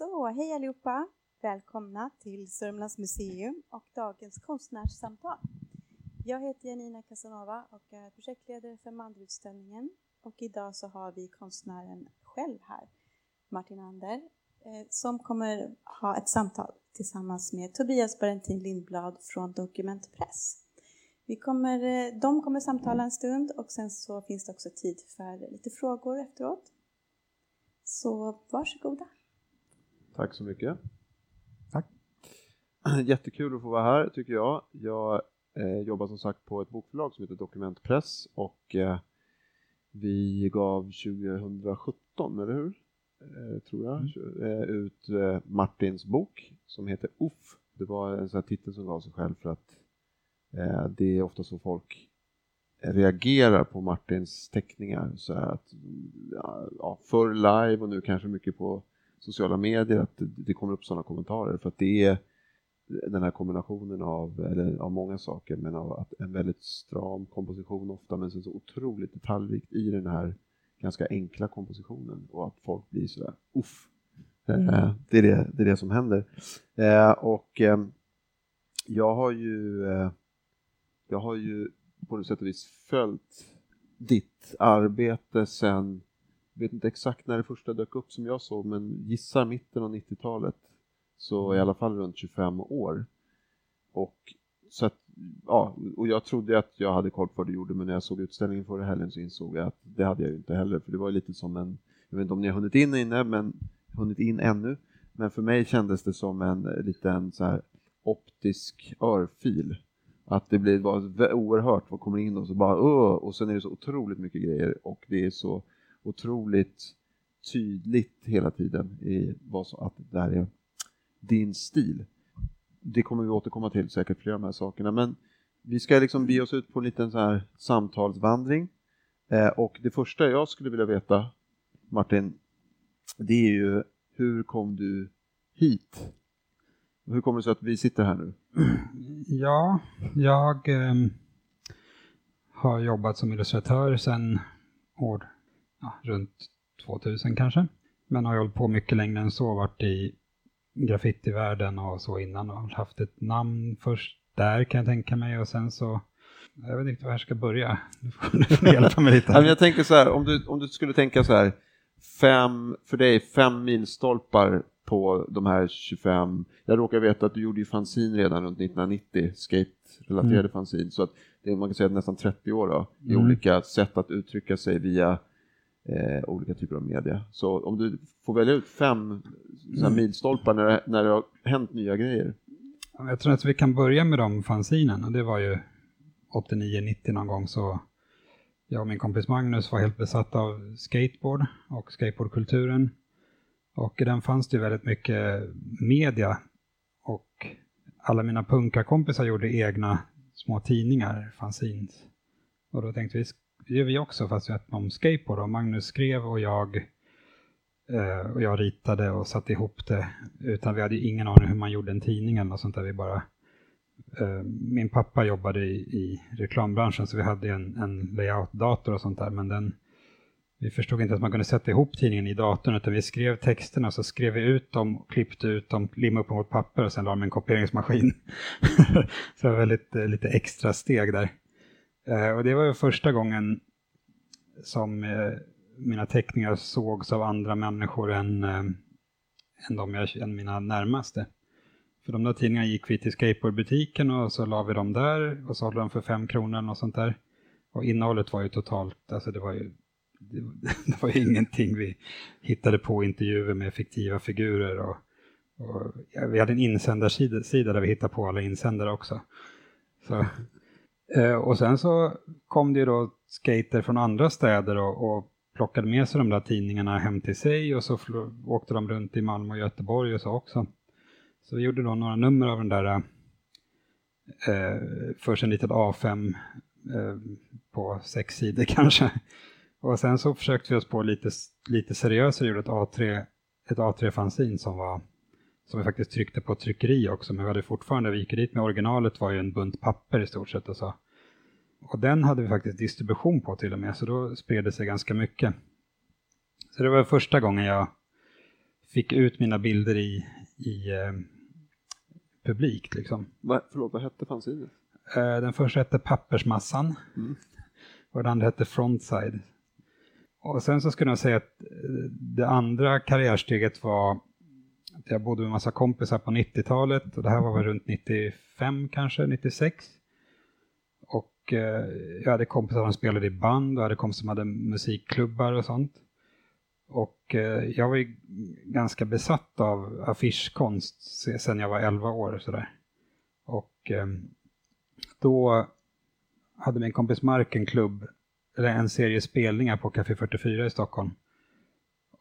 Så, hej allihopa! Välkomna till Sörmlands museum och dagens konstnärssamtal. Jag heter Janina Casanova och är projektledare för Mandelutställningen. Och idag så har vi konstnären själv här, Martin Ander, eh, som kommer ha ett samtal tillsammans med Tobias Barentin Lindblad från Dokument Press. Vi kommer, eh, de kommer samtala en stund och sen så finns det också tid för lite frågor efteråt. Så varsågoda. Tack så mycket. Tack. Jättekul att få vara här tycker jag. Jag eh, jobbar som sagt på ett bokförlag som heter Dokumentpress och eh, vi gav 2017, eller hur? Eh, tror jag, mm. Eh, ut eh, Martins bok som heter Uff. Det var en sån här titel som gav sig själv för att eh, det är ofta så folk reagerar på Martins teckningar. Så att, ja, förr live och nu kanske mycket på sociala medier att det kommer upp sådana kommentarer för att det är den här kombinationen av, eller av många saker, men av att en väldigt stram komposition ofta, men sen så otroligt detaljrikt i den här ganska enkla kompositionen och att folk blir sådär uff. Mm. Eh, det, är det, det är det som händer. Eh, och eh, jag har ju eh, jag har ju på något sätt och vis följt ditt arbete sen vet inte exakt när det första dök upp som jag såg, men gissar mitten av 90-talet. Så i alla fall runt 25 år. Och, så att, ja, och jag trodde att jag hade koll på vad du gjorde, men när jag såg utställningen förra helgen så insåg jag att det hade jag ju inte heller, för det var lite som en, jag vet inte om ni har hunnit in inne, men hunnit in ännu, men för mig kändes det som en liten så här optisk örfil. Att det blir bara oerhört vad kommer in och så bara öh och sen är det så otroligt mycket grejer och det är så otroligt tydligt hela tiden i vad som att det här är din stil. Det kommer vi återkomma till säkert flera av de här sakerna, men vi ska liksom bege oss ut på en liten så här samtalsvandring. Eh, och det första jag skulle vilja veta, Martin, det är ju hur kom du hit? Hur kommer det sig att vi sitter här nu? Ja, jag eh, har jobbat som illustratör sedan år ja, runt 2000 kanske. Men har hållit på mycket längre än så, varit i graffitivärlden och så innan och haft ett namn först där kan jag tänka mig och sen så jag vet inte var jag ska börja. Du får, hjälpa mig lite. jag tänker så här, om du, om du skulle tänka så här, fem, för dig fem milstolpar på de här 25, jag råkar veta att du gjorde ju fanzin redan runt 1990, skate-relaterade mm. fanzin, så att det är, man kan säga nästan 30 år då, i mm. olika sätt att uttrycka sig via eh, olika typer av media. Så om du får välja ut fem mm. milstolpar när det, när det har hänt nya grejer. Jag tror att vi kan börja med de fanzinen och det var ju 89-90 någon gång så jag och min kompis Magnus var helt besatt av skateboard och skateboardkulturen. Och i den fanns det väldigt mycket media och alla mina punkarkompisar gjorde egna små tidningar, fanzines. Och då tänkte vi, gör vi också fast vi om skateboard. Och Magnus skrev och jag, eh, och jag ritade och satte ihop det. Utan vi hade ingen aning hur man gjorde en tidning eller något sånt där. Vi bara, eh, min pappa jobbade i, i reklambranschen så vi hade en, en layout-dator och sånt där. Men den, vi förstod inte att man kunde sätta ihop tidningen i datorn utan vi skrev texterna så skrev vi ut dem, klippte ut dem, limmade upp dem mot papper och sen la dem i en kopieringsmaskin. så det var väldigt, eh, lite extra steg där. Eh, och det var ju första gången som eh, mina teckningar sågs av andra människor än, eh, än, de jag, än mina närmaste. För de där tidningarna gick vi till skateboardbutiken och så la vi dem där och sålde dem för fem kronor och sånt där. Och innehållet var ju totalt, alltså det var ju det, det var ju ingenting vi hittade på intervjuer med fiktiva figurer och, och ja, vi hade en insändarsida där vi hittade på alla insändare också. Så Eh, och sen så kom det ju då skater från andra städer och, och plockade med sig de där tidningarna hem till sig och så åkte de runt i Malmö och Göteborg och så också. Så vi gjorde då några nummer av den där eh, först en litet A5 eh, på sex sidor kanske. Och sen så försökte vi oss på lite, lite seriösare, gjorde ett A3, ett A3-fanzin som var som vi faktiskt tryckte på tryckeri också, men vi hade fortfarande, vi gick dit med originalet var ju en bunt papper i stort sett och så. Och den hade vi faktiskt distribution på till och med, så då spred det sig ganska mycket. Så det var första gången jag fick ut mina bilder i, i eh, publik. Liksom. Va, förlåt, vad hette fanzinet? Eh, den första hette Pappersmassan Mm. och den andra hette Frontside. Och sen så skulle jag säga att eh, det andra karriärsteget var jag bodde med massa kompisar på 90-talet och det här var väl runt 95 kanske, 96. Och eh, jag hade kompisar som spelade i band och jag hade kompisar som hade musikklubbar och sånt. Och eh, jag var ju ganska besatt av affischkonst sedan sen jag var 11 år och sådär. Och eh, då hade min kompis Mark en klubb, eller en serie spelningar på Café 44 i Stockholm.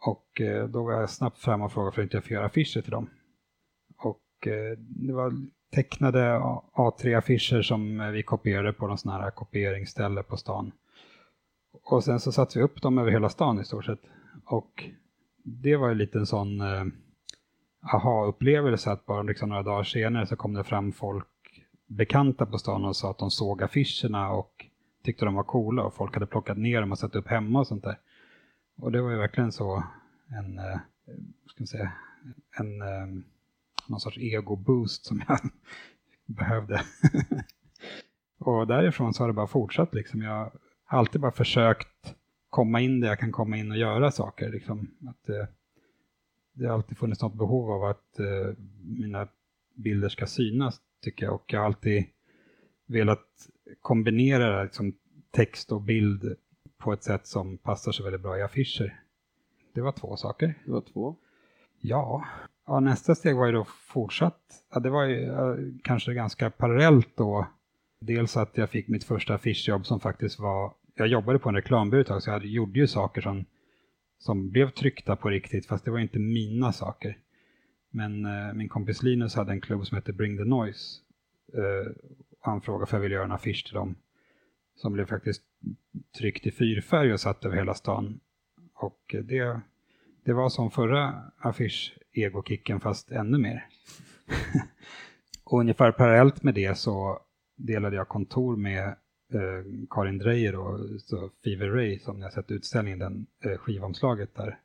Och eh, då var jag snabbt fram och frågade för att inte jag fick göra affischer till dem. Och eh, det var tecknade A3-affischer som eh, vi kopierade på någon sån här kopieringsställe på stan. Och sen så satte vi upp dem över hela stan i stort sett. Och det var ju lite en sån eh, aha-upplevelse att bara liksom några dagar senare så kom det fram folk bekanta på stan och sa att de såg affischerna och tyckte de var coola och folk hade plockat ner dem och satt upp hemma och sånt där. Och det var ju verkligen så en, eh, ska man säga, en eh, någon sorts ego-boost som jag behövde. och därifrån så har det bara fortsatt liksom. Jag har alltid bara försökt komma in där jag kan komma in och göra saker. Liksom. Att, eh, det har alltid funnits något behov av att eh, mina bilder ska synas tycker jag. Och jag har alltid velat kombinera liksom, text och bild på ett sätt som passar sig väldigt bra i affischer. Det var två saker. Det var två. Ja, ja nästa steg var ju då fortsatt. Ja, det var ju kanske ganska parallellt då. Dels att jag fick mitt första affischjobb som faktiskt var, jag jobbade på en reklambyrå ett tag, så jag hade, gjorde ju saker som, som blev tryckta på riktigt, fast det var inte mina saker. Men eh, min kompis Linus hade en klubb som hette Bring the Noise. Eh, han frågade för jag ville göra en affisch till dem. Som blev faktiskt tryckt i fyrfärg och satt över hela stan. Och eh, det, det var som förra affisch-egokicken fast ännu mer. och ungefär parallellt med det så delade jag kontor med eh, Karin Dreyer och så Fever Ray som ni har sett utställningen, den eh, skivomslaget där.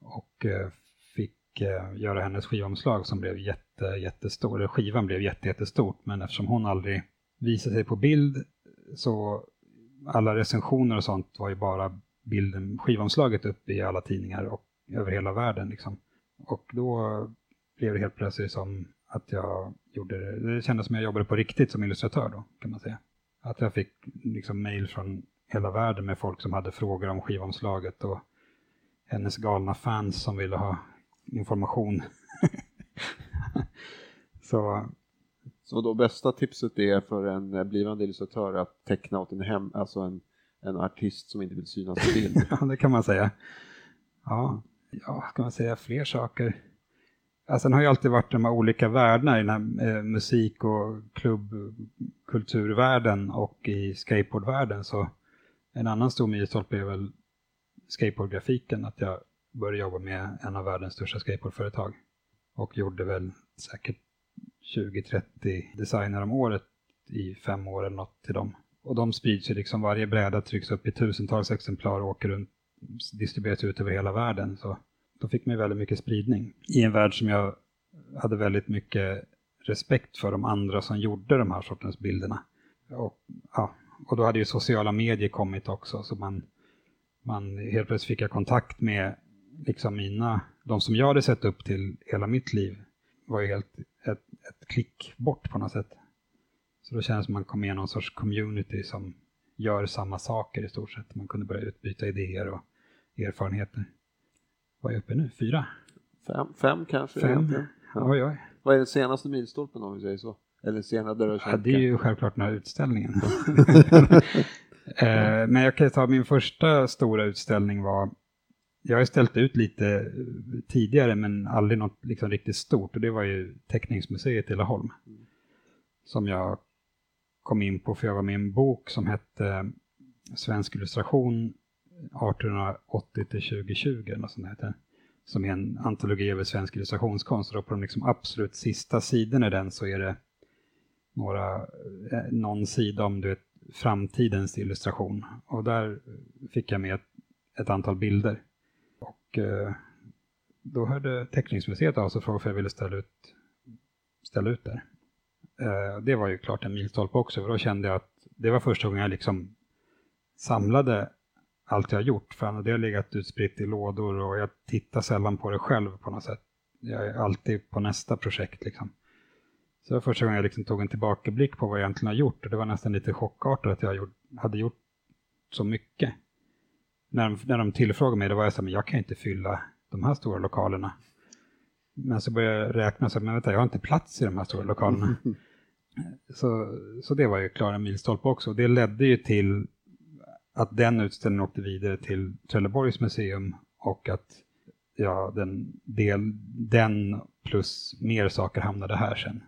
Och eh, fick eh, göra hennes skivomslag som blev jätte, jättestor. Eller skivan blev jätte, jättestort men eftersom hon aldrig visade sig på bild så alla recensioner och sånt var ju bara bilden, skivomslaget upp i alla tidningar och över hela världen. Liksom. Och då blev det helt plötsligt som att jag gjorde det. Det kändes som jag jobbade på riktigt som illustratör då, kan man säga. Att jag fick liksom mejl från hela världen med folk som hade frågor om skivomslaget och hennes galna fans som ville ha information. Så så då bästa tipset är för en eh, blivande illustratör att teckna åt en hem, alltså en, en artist som inte vill synas i bild. Ja, det kan man säga. Ja, ja kan man säga fler saker? Alltså, ja, sen har ju alltid varit de här olika världarna i den här eh, musik och klubbkulturvärlden och i skateboardvärlden. Så en annan stor milstolpe är väl skateboardgrafiken, att jag började jobba med en av världens största skateboardföretag. Och gjorde väl säkert 20-30 designer om året i fem år eller något till dem. Och de sprids ju liksom, varje bräda trycks upp i tusentals exemplar och åker runt, distribueras ut över hela världen. Så då fick man ju väldigt mycket spridning. I en värld som jag hade väldigt mycket respekt för de andra som gjorde de här sortens bilderna. Och, ja, och då hade ju sociala medier kommit också, så man, man helt plötsligt fick jag kontakt med liksom mina, de som jag hade sett upp till hela mitt liv var ju helt ett, ett klick bort på något sätt. Så då kändes det som man kom med i någon sorts community som gör samma saker i stort sett. Man kunde börja utbyta idéer och erfarenheter. Vad är jag uppe nu? Fyra? Fem, fem kanske? Fem? egentligen. Ja. Oj, oj. Vad är den senaste milstolpen om vi säger så? Eller senare där du har Ja, det är ju självklart den här utställningen. eh, men jag kan ta min första stora utställning var, jag har ju ställt ut lite eh, tidigare men aldrig något liksom riktigt stort och det var ju Teckningsmuseet i Laholm. Som jag kom in på för jag var med i en bok som hette eh, Svensk illustration 1880 till 2020 eller sånt heter. Som är en antologi över svensk illustrationskonst. Och då på de liksom absolut sista sidorna i den så är det några, eh, någon sida om du vet, framtidens illustration. Och där fick jag med ett, ett antal bilder. Och eh, då hörde Teckningsmuseet alltså av sig och frågade för jag ville ställa ut, ställa ut där. Eh, det var ju klart en milstolpe också, för då kände jag att det var första gången jag liksom samlade allt jag gjort. För det har legat utspritt i lådor och jag tittar sällan på det själv på något sätt. Jag är alltid på nästa projekt liksom. Så det var första gången jag liksom tog en tillbakablick på vad jag egentligen har gjort och det var nästan lite chockartat att jag hade gjort så mycket. När de, när de tillfrågade mig då var jag så här, men jag kan inte fylla de här stora lokalerna. Men så började jag räkna så men vänta, jag har inte plats i de här stora lokalerna. så, så det var ju klara milstolpe också. Det ledde ju till att den utställningen åkte vidare till Trelleborgs museum och att ja, den, del, den plus mer saker hamnade här sen.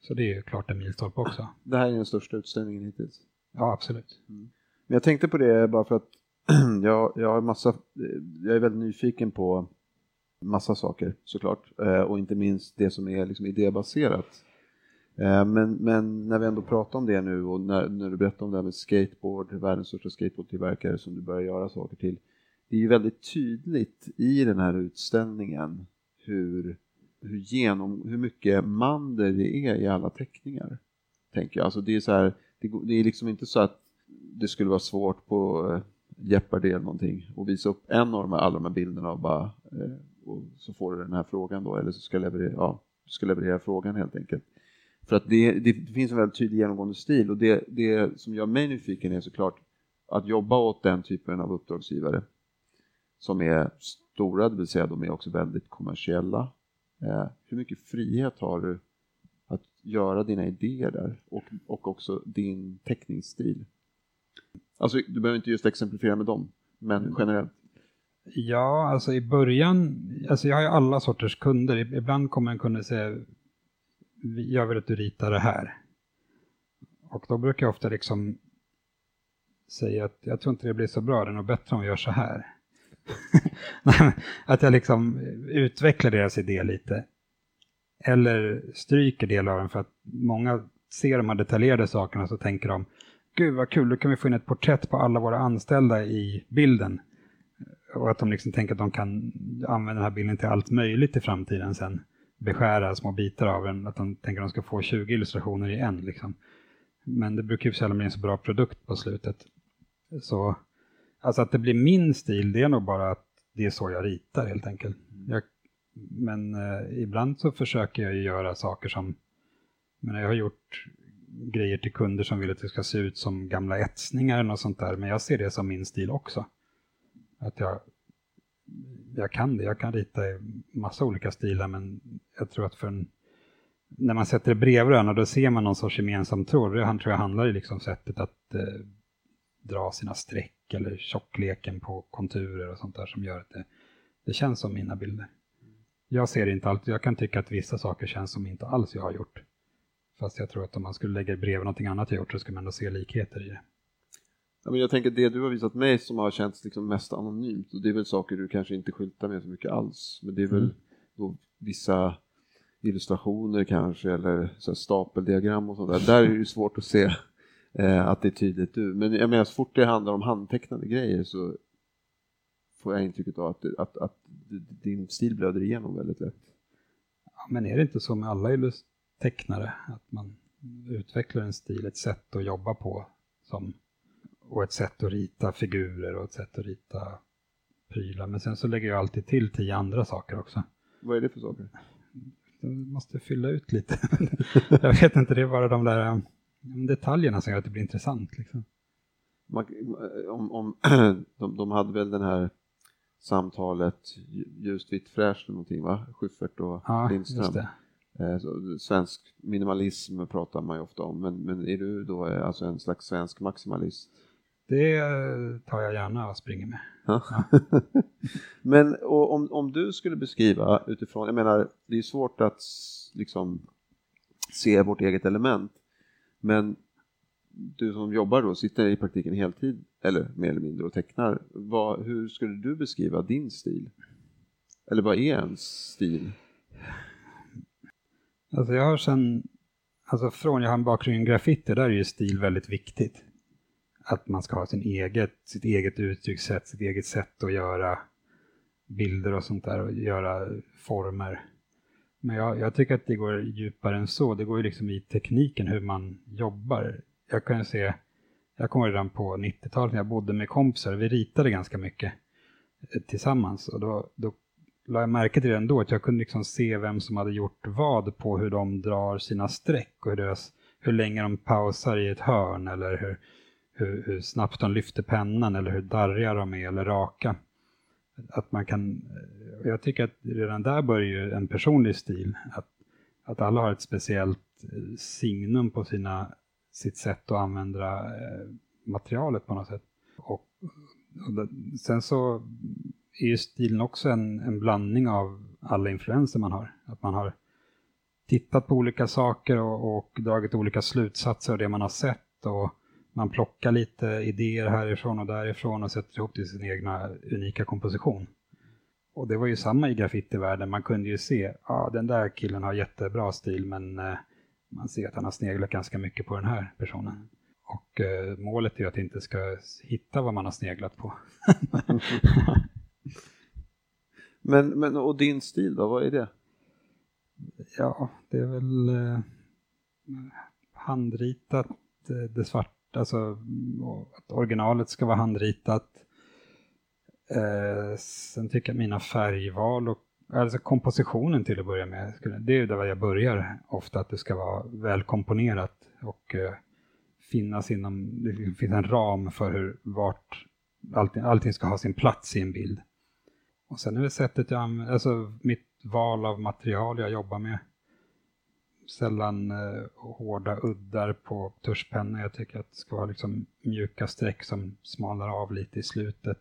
Så det är ju klart en milstolpe också. Det här är den största utställningen hittills. Ja, absolut. Mm. Men jag tänkte på det bara för att jag, jag har massa, eh, jag är väldigt nyfiken på massa saker såklart eh, och inte minst det som är liksom idébaserat. Eh, men, men när vi ändå pratar om det nu och när, när du berättar om det här med skateboard, världens största skateboardtillverkare som du börjar göra saker till. Det är ju väldigt tydligt i den här utställningen hur, hur, genom, hur mycket mandel det är i alla teckningar. Tänker jag. Alltså det är så här, det, det är liksom inte så att det skulle vara svårt på eh, Jeopardy eller någonting och visa upp en av de här, alla de här bilderna och bara eh, och så får du den här frågan då eller så ska leverera, ja, ska leverera frågan helt enkelt. För att det, det, finns en väldigt tydlig genomgående stil och det, det som gör mig nyfiken är såklart att jobba åt den typen av uppdragsgivare som är stora, det vill säga de är också väldigt kommersiella. Eh, hur mycket frihet har du att göra dina idéer där och, och också din teckningsstil? Alltså, du behöver inte just exemplifiera med dem, men mm. generellt. Ja, alltså i början, alltså jag har ju alla sorters kunder. Ibland kommer en kund och säger, jag vill att du ritar det här. Och då brukar jag ofta liksom säga att jag tror inte det blir så bra, det är nog bättre om vi gör så här. att jag liksom utvecklar deras idé lite. Eller stryker delar av den för att många ser de här detaljerade sakerna så tänker de Gud vad kul, då kan vi få in ett porträtt på alla våra anställda i bilden. Och att de liksom tänker att de kan använda den här bilden till allt möjligt i framtiden sen. Beskära små bitar av den, att de tänker att de ska få 20 illustrationer i en. Liksom. Men det brukar ju sällan bli en så bra produkt på slutet. Så alltså att det blir min stil, det är nog bara att det är så jag ritar helt enkelt. Jag, men eh, ibland så försöker jag ju göra saker som, men jag har gjort grejer till kunder som vill att det ska se ut som gamla etsningar och sånt där, men jag ser det som min stil också. Att jag, jag kan det, jag kan rita i massa olika stilar, men jag tror att för en, när man sätter det bredvid varandra, då ser man någon sorts gemensam tråd. Det tror jag handlar i liksom sättet att eh, dra sina streck eller tjockleken på konturer och sånt där som gör att det, det känns som mina bilder. Jag ser inte alltid, jag kan tycka att vissa saker känns som inte alls jag har gjort. Fast jag tror att om man skulle lägga bredvid någonting annat jag gjort så skulle man ändå se likheter i det. Ja, men jag tänker det du har visat mig som har känts liksom mest anonymt och det är väl saker du kanske inte skyltar med så mycket alls. Men det är väl mm. vissa illustrationer kanske eller så stapeldiagram och sånt där. Där är det svårt att se eh, att det är tydligt du. Men jag menar så fort det handlar om handtecknade grejer så får jag intrycket av att, att, att din stil blöder igenom väldigt lätt. Ja, men är det inte så med alla tecknare att man utvecklar en stil, ett sätt att jobba på som och ett sätt att rita figurer och ett sätt att rita prylar. Men sen så lägger jag alltid till tio andra saker också. Vad är det för saker? Du måste fylla ut lite. jag vet inte, det är bara de där detaljerna som gör att det blir intressant. Liksom. Man, om, om, de, de hade väl den här samtalet ljust, vitt, fräscht någonting va? Schyffert och ja, Lindström. Eh, svensk minimalism pratar man ju ofta om, men, men är du då eh, alltså en slags svensk maximalist? Det eh, tar jag gärna och springer med. Ja. men om, om du skulle beskriva utifrån, jag menar det är svårt att liksom se vårt eget element, men du som jobbar då, sitter i praktiken heltid eller mer eller mindre och tecknar, vad, hur skulle du beskriva din stil? Eller vad är ens stil? Alltså jag har sen, alltså från jag har en bakgrund i graffiti, där är ju stil väldigt viktigt. Att man ska ha sin eget, sitt eget uttryckssätt, sitt eget sätt att göra bilder och sånt där och göra former. Men jag, jag tycker att det går djupare än så. Det går ju liksom i tekniken hur man jobbar. Jag kan ju se, jag kommer redan på 90-talet när jag bodde med kompisar, vi ritade ganska mycket eh, tillsammans och då, då la jag märke till det ändå, att jag kunde liksom se vem som hade gjort vad på hur de drar sina streck och hur, deras, hur länge de pausar i ett hörn eller hur, hur, hur snabbt de lyfter pennan eller hur darriga de är eller raka. Att man kan, eh, jag tycker att redan där börjar ju en personlig stil, att, att alla har ett speciellt eh, signum på sina, sitt sätt att använda eh, materialet på något sätt. Och, och sen så är ju stilen också en, en blandning av alla influenser man har. Att man har tittat på olika saker och, och dragit olika slutsatser av det man har sett och man plockar lite idéer härifrån och därifrån och sätter ihop till sin egna unika komposition. Och det var ju samma i graffitivärlden, man kunde ju se, ja ah, den där killen har jättebra stil men eh, man ser att han har sneglat ganska mycket på den här personen. Och eh, målet är ju att inte ska hitta vad man har sneglat på. men, men, och din stil då, vad är det? Ja, det är väl eh, handritat, eh, det svarta alltså att originalet ska vara handritat. Eh, sen tycker jag mina färgval och alltså kompositionen till att börja med, det är där jag börjar ofta, att det ska vara välkomponerat och eh, finnas inom, det finns en ram för hur, vart allting, allting ska ha sin plats i en bild. Och sen är det sättet jag använder, alltså mitt val av material jag jobbar med sällan eh, hårda uddar på tuschpennor. Jag tycker att det ska vara liksom mjuka streck som smalnar av lite i slutet.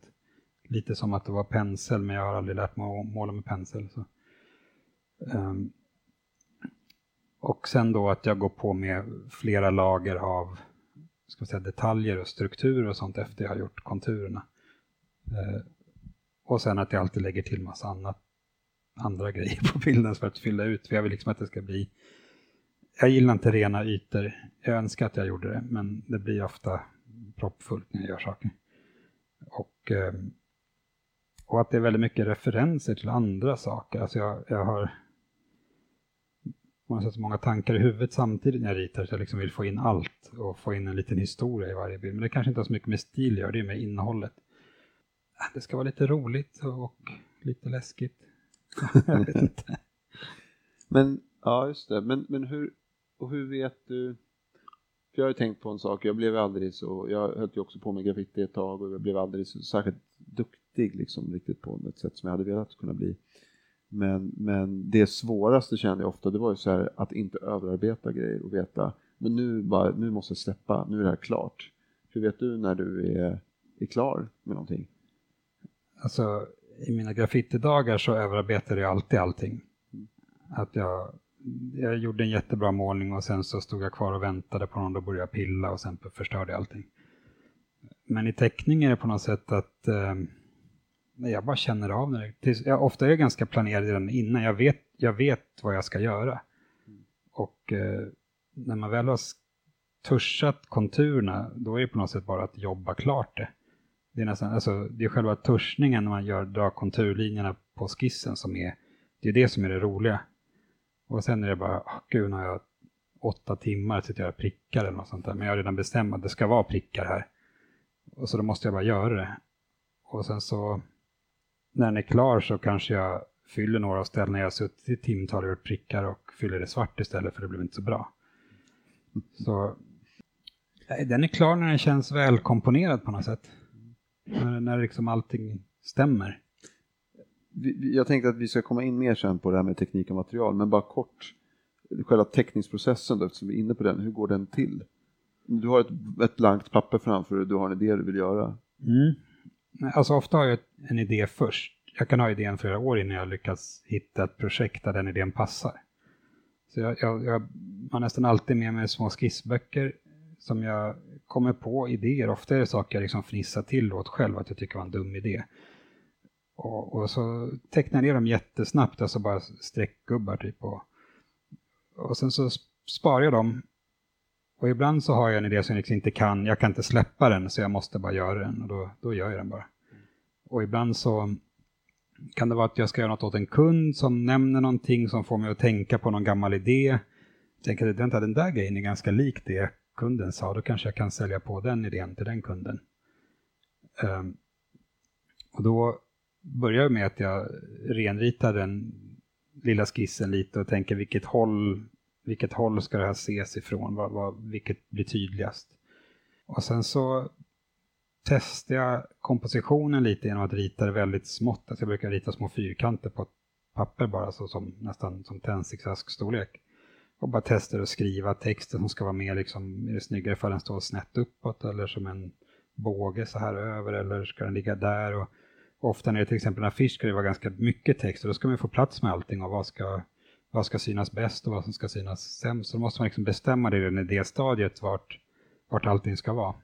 Lite som att det var pensel, men jag har aldrig lärt mig att måla med pensel. Så. Um, och sen då att jag går på med flera lager av ska säga, detaljer och strukturer och sånt efter jag har gjort konturerna. Uh, och sen att jag alltid lägger till massa annat, andra grejer på bilden för att fylla ut, för jag vill liksom att det ska bli jag gillar inte rena ytor. Jag önskar att jag gjorde det, men det blir ofta proppfullt när jag gör saker. Och, ehm, och att det är väldigt mycket referenser till andra saker. Alltså jag, jag har man har så många tankar i huvudet samtidigt när jag ritar så jag liksom vill få in allt och få in en liten historia i varje bild. Men det kanske inte har så mycket med stil att göra, det är med innehållet. Det ska vara lite roligt och lite läskigt. jag vet inte. Men, ja just det, men, men hur, och hur vet du? För jag har ju tänkt på en sak, jag blev aldrig så, jag höll ju också på med graffiti ett tag och jag blev aldrig så särskilt duktig liksom riktigt på ett sätt som jag hade velat kunna bli. Men, men det svåraste kände jag ofta, det var ju så här att inte överarbeta grejer och veta, men nu, bara, nu måste jag släppa, nu är det här klart. Hur vet du när du är, är klar med någonting? Alltså, i mina graffitidagar så överarbetade jag alltid allting. Att jag jag gjorde en jättebra målning och sen så stod jag kvar och väntade på någon, då började jag pilla och sen förstörde jag allting. Men i teckning är det på något sätt att eh, jag bara känner av när det. Jag, ofta är jag ganska planerad redan innan, jag vet, jag vet vad jag ska göra. Och eh, när man väl har tuschat konturerna, då är det på något sätt bara att jobba klart det. Det är, nästan, alltså, det är själva tuschningen när man gör, drar konturlinjerna på skissen som är, det är det som är det roliga. Och sen är det bara, oh, gud, nu har jag åtta timmar till att göra prickar eller något sånt där. Men jag har redan bestämt att det ska vara prickar här. Och så då måste jag bara göra det. Och sen så, när den är klar så kanske jag fyller några av ställena jag har suttit i timtal och gjort prickar och fyller det svart istället för det blev inte så bra. Så den är klar när den känns välkomponerad på något sätt. När, när liksom allting stämmer jag tänkte att vi ska komma in mer sen på det här med teknik och material, men bara kort, själva teckningsprocessen då, eftersom vi är inne på den, hur går den till? Du har ett, ett blankt papper framför dig, du har en idé du vill göra. Mm. Alltså ofta har jag en idé först. Jag kan ha idén flera år innan jag lyckas hitta ett projekt där den idén passar. Så jag, jag, jag har nästan alltid med mig små skissböcker som jag kommer på idéer. Ofta är det saker jag liksom fnissar till åt själv, att jag tycker var en dum idé. Och, och, så tecknar jag ner dem jättesnabbt, alltså bara streckgubbar typ. Och, och sen så sparar jag dem. Och ibland så har jag en idé som jag liksom inte kan, jag kan inte släppa den så jag måste bara göra den och då, då gör jag den bara. Och ibland så kan det vara att jag ska göra något åt en kund som nämner någonting som får mig att tänka på någon gammal idé. Jag tänker att den där grejen är ganska lik det kunden sa, då kanske jag kan sälja på den idén till den kunden. Um, och då börjar jag med att jag renritar den lilla skissen lite och tänker vilket håll, vilket håll ska det här ses ifrån, vad, vad, vilket blir tydligast. Och sen så testar jag kompositionen lite genom att rita det väldigt smått. Alltså jag brukar rita små fyrkanter på ett papper bara, så som, nästan som tändsticksask-storlek. Och bara testar att skriva texten som ska vara med, liksom, är det snyggare för den står snett uppåt eller som en båge så här över eller ska den ligga där? Och ofta när det till exempel en affisch ska det vara ganska mycket text och då ska man få plats med allting och vad ska, vad ska synas bäst och vad som ska synas sämst. Så då måste man liksom bestämma det redan i det stadiet vart, vart allting ska vara.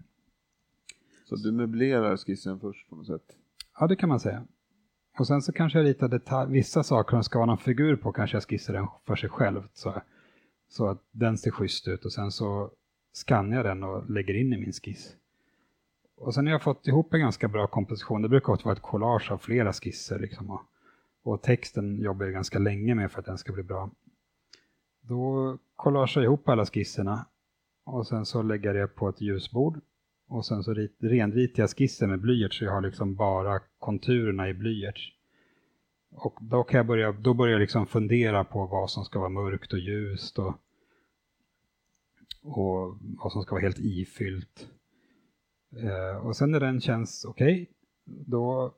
Så du möblerar skissen först på något sätt? Ja, det kan man säga. Och sen så kanske jag ritar vissa saker som ska vara någon figur på, kanske jag skissar den för sig själv. Så, så att den ser schysst ut och sen så skannar jag den och lägger in i min skiss. Och sen har jag fått ihop en ganska bra komposition. Det brukar ofta vara ett collage av flera skisser. Liksom, och, och texten jobbar jag ganska länge med för att den ska bli bra. Då collagear jag ihop alla skisserna och sen så lägger jag det på ett ljusbord och sen så rit, renritar jag skissen med blyerts så jag har liksom bara konturerna i blyerts. Och då kan jag börja, då börjar jag liksom fundera på vad som ska vara mörkt och ljust och, och vad som ska vara helt ifyllt. Eh, och sen när den känns okej, okay, då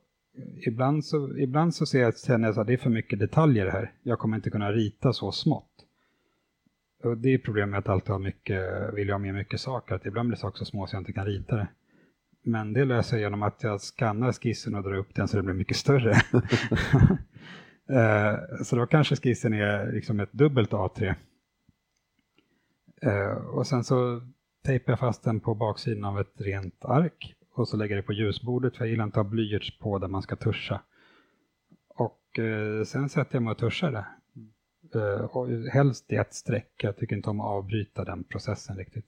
ibland så, ibland så ser jag, känner jag att det är för mycket detaljer här. Jag kommer inte kunna rita så smått. Och det är problemet med att alltid ha mycket, vill ha med mycket saker, att ibland blir saker så små så jag inte kan rita det. Men det löser jag genom att jag skannar skissen och drar upp den så det blir mycket större. Eh, så då kanske skissen är liksom ett dubbelt A3. Eh, och sen så tejpar jag fast den på baksidan av ett rent ark och så lägger jag det på ljusbordet för jag gillar inte att ha blyerts på där man ska tuscha. Och eh, sen sätter jag mig och tuschar det. Uh, och helst i ett streck. Jag tycker inte om att avbryta den processen riktigt.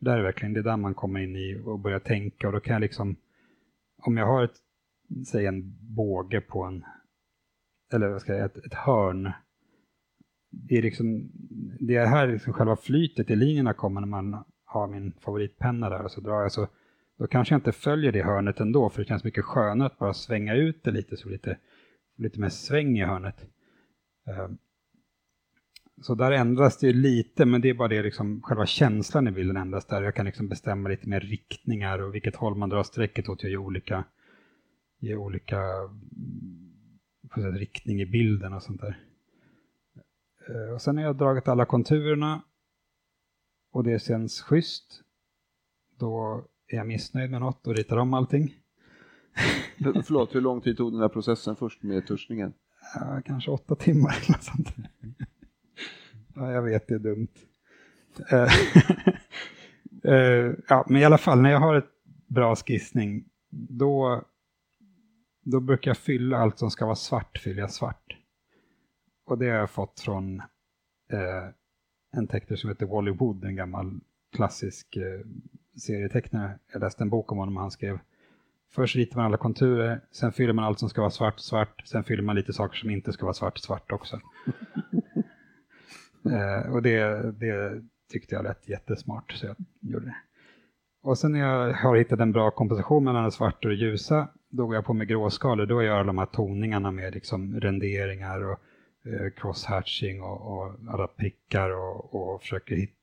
Där är verkligen, det är där man kommer in i och börjar tänka och då kan jag liksom, om jag har ett, säg en båge på en, eller vad ska jag ett, ett hörn. Det är liksom, det är här liksom själva flytet i linjerna kommer när man har min favoritpenna där och så drar jag så, då kanske jag inte följer det hörnet ändå för det känns mycket skönare att bara svänga ut det lite så lite, lite mer sväng i hörnet. Uh, så där ändras det ju lite, men det är bara det liksom, själva känslan i bilden ändras där. Jag kan liksom bestämma lite mer riktningar och vilket håll man drar strecket åt. Jag ger olika, ger olika sätt, riktning i bilden och sånt där. Eh, och sen har jag dragit alla konturerna och det känns schysst. Då är jag missnöjd med något och ritar om allting. Förlåt, hur lång tid tog den där processen först med tuschningen? Ja, kanske åtta timmar eller något sånt. Ja, jag vet, det är dumt. Eh, eh, ja, men i alla fall, när jag har ett bra skissning, då, då brukar jag fylla allt som ska vara svart, fyller jag svart. Och det har jag fått från eh, en tecknare som heter Wally Wood, en gammal klassisk eh, serietecknare. Jag läste en bok om honom och han skrev Först ritar man alla konturer, sen fyller man allt som ska vara svart, svart, sen fyller man lite saker som inte ska vara svart, svart också. Eh, och det, det tyckte jag lät jättesmart, så jag gjorde det. Och sen när jag har hittat en bra komposition mellan det svarta och det ljusa, då går jag på med gråskalor. Då gör jag de här toningarna med liksom renderingar och eh, crosshatching och, och, alla prickar och, och försöker hitta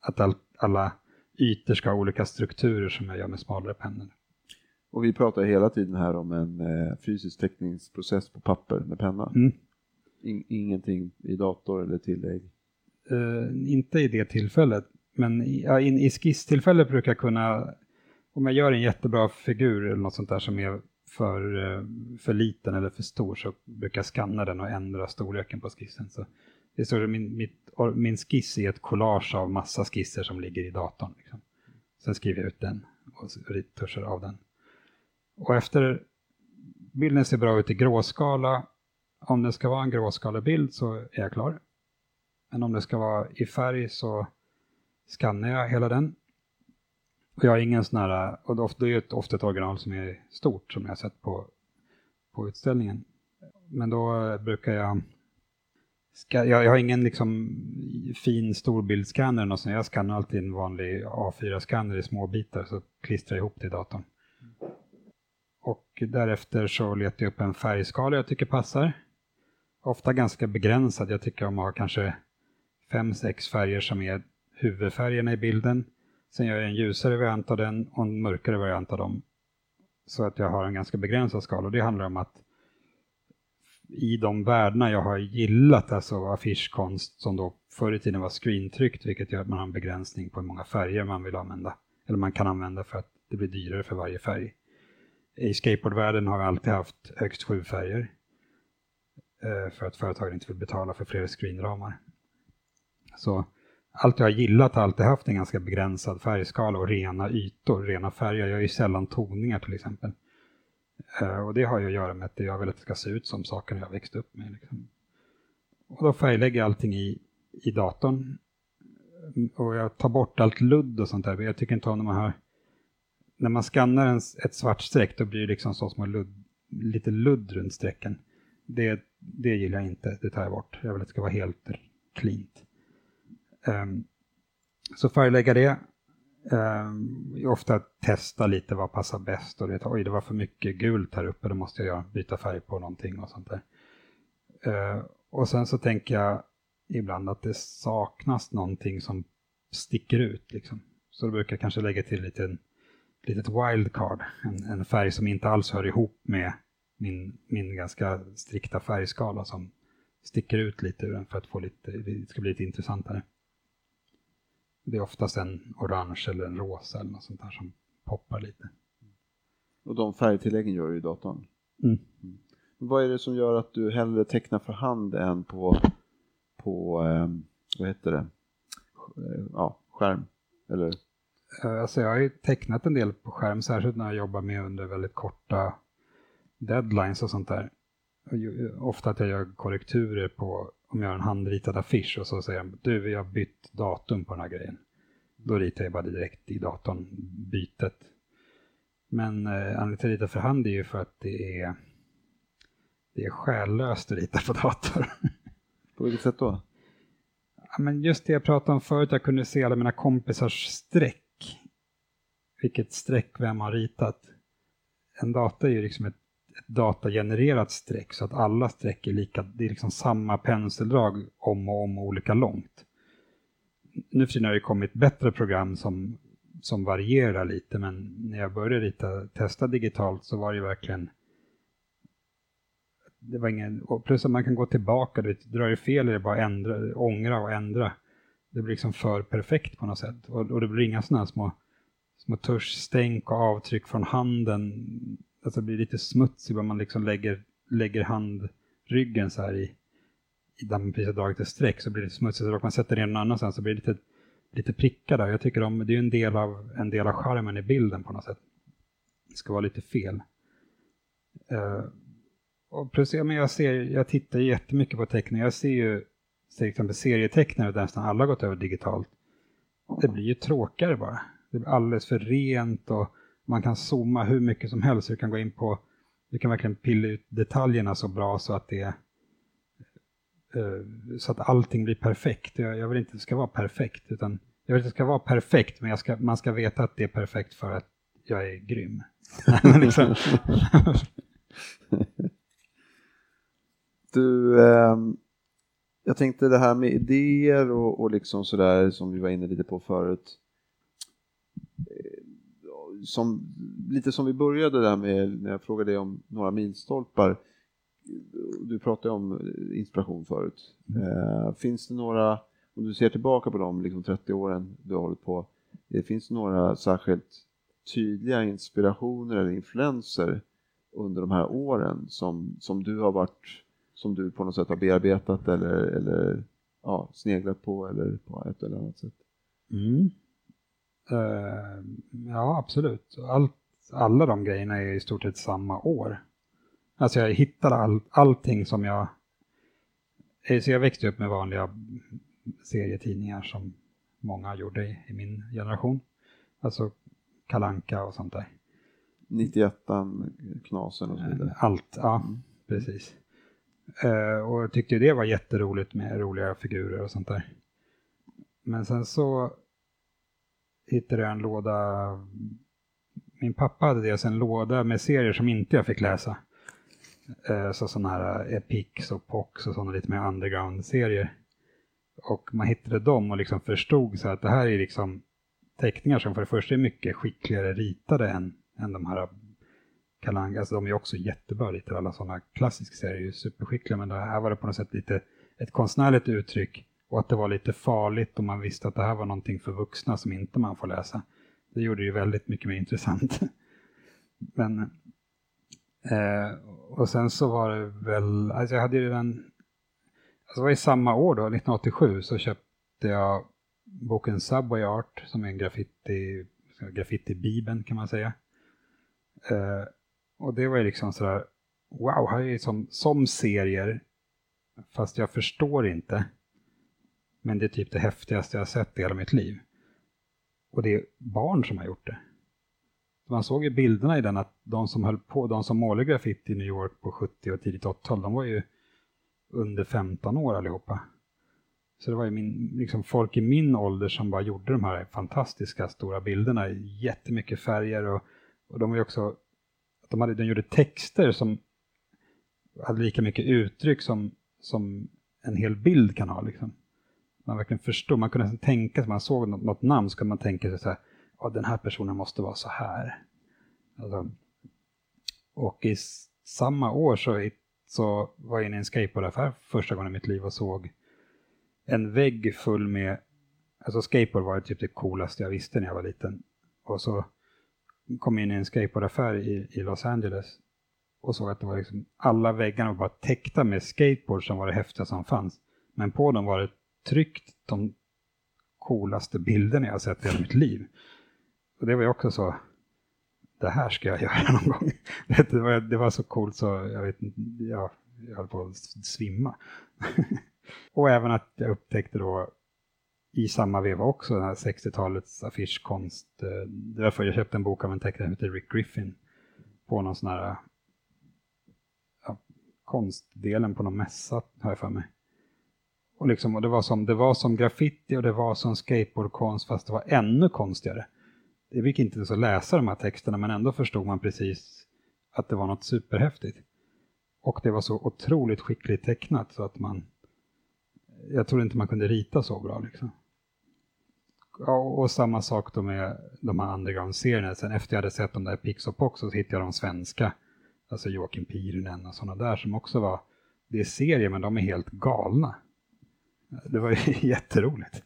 att all, alla ytor ska ha olika strukturer som jag gör med smalare pennor. Och vi pratar hela tiden här om en eh, fysisk teckningsprocess på papper med penna. Mm. In, ingenting i dator eller tillägg? Uh, inte i det tillfället, men i, ja, in, i skisstillfället brukar jag kunna, om jag gör en jättebra figur eller något sånt där som är för, uh, för liten eller för stor så brukar jag skanna den och ändra storleken på skissen. Så det är så min, mitt, min skiss är ett collage av massa skisser som ligger i datorn. Liksom. Sen skriver jag ut den och tuschar av den. Och efter bilden ser bra ut i gråskala, om det ska vara en gråskalebild så är jag klar. Men om det ska vara i färg så skannar jag hela den. Och jag har ingen sån här, och det är ofta ett original som är stort som jag har sett på, på utställningen. men då eh, brukar jag Ska, jag, jag, har ingen liksom fin storbildsskanner. och sånt. jag skannar alltid en vanlig A4-skanner i små bitar så klistrar jag ihop det i datorn. Och därefter så letar jag upp en färgskala jag tycker passar. Ofta ganska begränsad, jag tycker om att ha kanske fem, sex färger som är huvudfärgerna i bilden. Sen gör jag en ljusare variant av den och en mörkare variant av dem. Så att jag har en ganska begränsad skala och det handlar om att i de värdena jag har gillat, alltså affischkonst som då förr i tiden var screentryckt, vilket gör att man har en begränsning på hur många färger man vill använda. Eller man kan använda för att det blir dyrare för varje färg. I skateboardvärlden har vi alltid haft högst sju färger. Eh, för att företagen inte vill betala för fler screenramar. Så allt jag har gillat har alltid haft en ganska begränsad färgskala och rena ytor, rena färger. Jag gör ju sällan toningar till exempel. Eh, och det har ju att göra med att jag vill att det ska se ut som saker jag växt upp med. Liksom. Och då färglägger jag allting i, i datorn. Mm, och jag tar bort allt ludd och sånt där. Jag tycker inte om när man har... När man skannar en, ett svart streck då blir det liksom så små ludd, lite ludd runt strecken. Det, det gillar jag inte, det tar jag bort. Jag vill att det ska vara helt cleant. Ehm, så färglägga det. Ehm, ofta testa lite vad passar bäst och det, oj det var för mycket gult här uppe, då måste jag byta färg på någonting och sånt där. Ehm, och sen så tänker jag ibland att det saknas någonting som sticker ut. Liksom. Så då brukar jag kanske lägga till lite litet wildcard, en, en färg som inte alls hör ihop med min, min ganska strikta färgskala som sticker ut lite ur den för att få lite, det ska bli lite intressantare. Det är oftast en orange eller en rosa eller något sånt där som poppar lite. Och de färgtilläggen gör du i datorn? Mm. Mm. Vad är det som gör att du hellre tecknar för hand än på, på eh, vad heter det, ja, skärm? Eller? Eh, alltså jag har ju tecknat en del på skärm, särskilt när jag jobbar med under väldigt korta deadlines och sånt där. Ofta att jag gör korrekturer på om jag har en handritad affisch och så säger de du, vi har bytt datum på den här grejen. Då ritar jag bara direkt i datorn bytet. Men eh, anledningen till att rita för hand är ju för att det är, det är själlöst att rita på dator. På vilket sätt då? Ja, men just det jag pratade om förut, jag kunde se alla mina kompisars streck. Vilket streck vem har ritat. En data är ju liksom ett datagenererat streck så att alla streck är lika, det är liksom samma penseldrag om och om och olika långt. Nu för tiden har det kommit bättre program som, som varierar lite men när jag började rita, testa digitalt så var det verkligen det var ingen, och plus att man kan gå tillbaka, du drar det fel är det bara ändra, ångra och ändra. Det blir liksom för perfekt på något sätt. Och, och det blir inga sådana små, små tuschstänk och avtryck från handen alltså det blir lite smutsigt om man liksom lägger, lägger handryggen så här i, i där man precis har dragit ett streck så blir det smutsigt. Så om man sätter ner någon annanstans så blir det lite, lite prickar där. Jag tycker de, det är en del av en del av charmen i bilden på något sätt. Det ska vara lite fel. Uh, och plus, ja, men jag, ser, jag tittar jättemycket på teckning. Jag ser ju till exempel serietecknare där nästan alla gått över digitalt. Det blir ju tråkigare bara. Det blir alldeles för rent och man kan zooma hur mycket som helst. Du kan gå in på, du kan verkligen pilla ut detaljerna så bra så att det eh, så att allting blir perfekt. Jag, vill inte att det ska vara perfekt, utan jag vill att det ska vara perfekt, men ska, man ska veta att det är perfekt för att jag är grym. liksom. du, eh, jag tänkte det här med idéer och, och liksom sådär som vi var inne lite på förut som, lite som vi började där med när jag frågade dig om några milstolpar. Du pratade om inspiration förut. Mm. Eh, finns det några, om du ser tillbaka på de liksom 30 åren du har hållit på, det finns några särskilt tydliga inspirationer eller influenser under de här åren som, som du har varit, som du på något sätt har bearbetat eller, eller ja, sneglat på eller på ett eller annat sätt? Mm. Uh, ja, absolut. Allt, alla de grejerna är i stort sett samma år. Alltså jag hittade all, allting som jag... Eh, så jag växte upp med vanliga serietidningar som många gjorde i, i min generation. Alltså Kalanka och sånt där. 91 Knasen och så vidare. Allt, ja, mm. precis. Eh, och jag tyckte det var jätteroligt med roliga figurer och sånt där. Men sen så hittade jag en låda. Min pappa hade dels en låda med serier som inte jag fick läsa. Eh, så sådana här eh, Epics och Pox och sådana lite mer underground-serier. Och man hittade dem och liksom förstod så att det här är liksom teckningar som för det första är mycket skickligare ritade än, än de här eh, Kalanka. Alltså de är också jättebra ritade, alla sådana klassiska serier är ju superskickliga, men det här var det på något sätt lite ett konstnärligt uttryck och att det var lite farligt och man visste att det här var någonting för vuxna som inte man får läsa. Det gjorde det ju väldigt mycket mer intressant. men eh, och sen så var det väl, alltså jag hade ju redan, alltså det var i samma år då, 1987, så köpte jag boken Subway Art som är en graffiti, graffiti-bibeln kan man säga. Eh, och det var ju liksom sådär, wow, här är ju som, som serier, fast jag förstår inte. Men det är typ det häftigaste jag har sett i hela mitt liv. Och det är barn som har gjort det. Man såg ju bilderna i den att de som höll på, de som målade graffiti i New York på 70 och tidigt 80-tal, de var ju under 15 år allihopa. Så det var ju min, liksom folk i min ålder som bara gjorde de här fantastiska stora bilderna, jättemycket färger och, och de var ju också att de, hade, de gjorde texter som hade lika mycket uttryck som, som en hel bild kan ha. Liksom. Man verkligen förstod, man kunde tänka sig, man såg något, något namn så kunde man tänka sig så här, ja den här personen måste vara så här. Alltså, och i samma år så, så var jag inne i en skateboardaffär första gången i mitt liv och såg en vägg full med, alltså skateboard var typ det coolaste jag visste när jag var liten. Och så kom jag in i en skateboardaffär i, i Los Angeles och såg att det var liksom, alla väggarna var bara täckta med skateboard som var det häftiga som fanns. Men på dem var det tryckt de coolaste bilderna jag sett i hela mitt liv. Och det var ju också så, det här ska jag göra någon gång. Det var, det var så coolt så jag vet jag, jag höll på att svimma. och även att jag upptäckte då i samma veva också, den här 60-talets affischkonst. Eh, det var för jag köpte en bok av en tecknare som heter Rick Griffin på någon sån här ja, konstdelen på någon mässa, har jag för mig. Och, liksom, och det, var som, det var som graffiti och det var som skateboardkonst fast det var ännu konstigare. Det gick inte så läsa de här texterna men ändå förstod man precis att det var något superhäftigt. Och det var så otroligt skickligt tecknat så att man jag tror inte man kunde rita så bra liksom. Ja, och samma sak då med de här underground-serierna. Sen efter jag hade sett de där Pix och Pox så hittade jag de svenska. Alltså Joakim Pirinen och sådana där som också var, det är serier men de är helt galna. Det var ju jätteroligt.